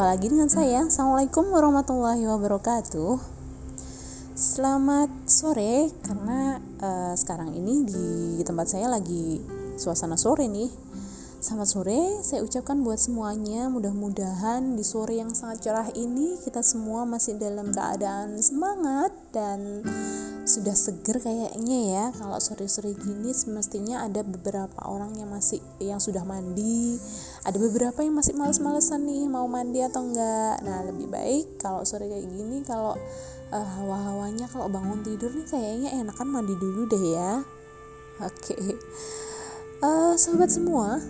Jumpa lagi dengan saya. Assalamualaikum warahmatullahi wabarakatuh. Selamat sore karena uh, sekarang ini di tempat saya lagi suasana sore nih. Selamat sore, saya ucapkan buat semuanya. Mudah-mudahan di sore yang sangat cerah ini kita semua masih dalam keadaan semangat dan sudah seger kayaknya ya kalau sore-sore gini semestinya ada beberapa orang yang masih yang sudah mandi ada beberapa yang masih males-malesan nih mau mandi atau enggak nah lebih baik kalau sore kayak gini kalau uh, hawa-hawanya kalau bangun tidur nih kayaknya enakan mandi dulu deh ya oke okay. uh, eh, sahabat semua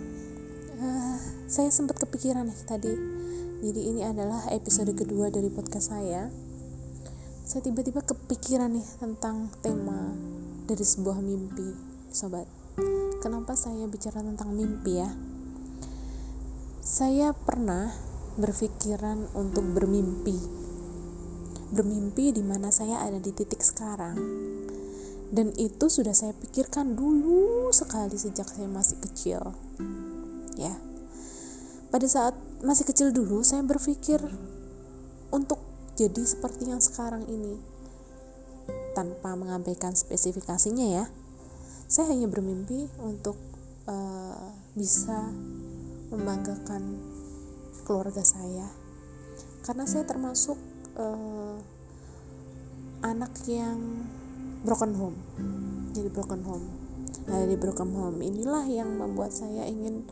uh, saya sempat kepikiran nih tadi jadi ini adalah episode kedua dari podcast saya saya tiba-tiba kepikiran nih tentang tema dari sebuah mimpi, sobat. Kenapa saya bicara tentang mimpi ya? Saya pernah berpikiran untuk bermimpi. Bermimpi di mana saya ada di titik sekarang. Dan itu sudah saya pikirkan dulu sekali sejak saya masih kecil. Ya. Pada saat masih kecil dulu saya berpikir untuk jadi seperti yang sekarang ini. Tanpa mengabaikan spesifikasinya ya. Saya hanya bermimpi untuk uh, bisa membanggakan keluarga saya. Karena saya termasuk uh, anak yang broken home. Jadi broken home. Nah dari broken home. Inilah yang membuat saya ingin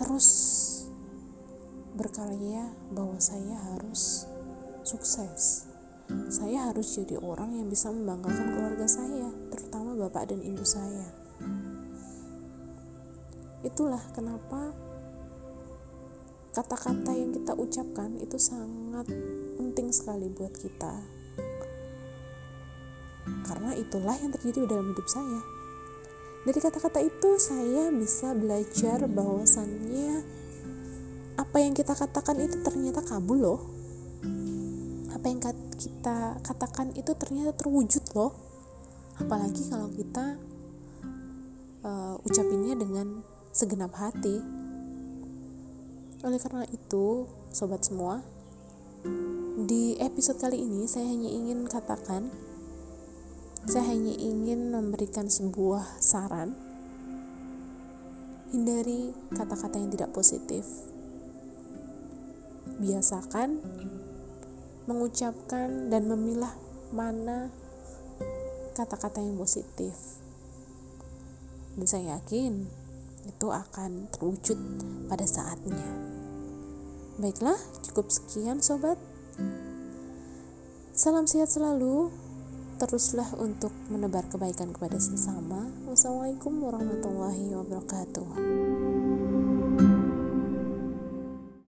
terus berkarya bahwa saya harus sukses. Saya harus jadi orang yang bisa membanggakan keluarga saya, terutama bapak dan ibu saya. Itulah kenapa kata-kata yang kita ucapkan itu sangat penting sekali buat kita. Karena itulah yang terjadi dalam hidup saya. Dari kata-kata itu saya bisa belajar bahwasannya apa yang kita katakan itu ternyata kabul loh. Apa yang kita katakan itu ternyata terwujud loh. Apalagi kalau kita uh, ucapinnya dengan segenap hati. Oleh karena itu sobat semua di episode kali ini saya hanya ingin katakan saya hanya ingin memberikan sebuah saran hindari kata-kata yang tidak positif biasakan mengucapkan dan memilah mana kata-kata yang positif. Dan saya yakin itu akan terwujud pada saatnya. Baiklah, cukup sekian sobat. Salam sehat selalu. Teruslah untuk menebar kebaikan kepada sesama. Wassalamualaikum warahmatullahi wabarakatuh.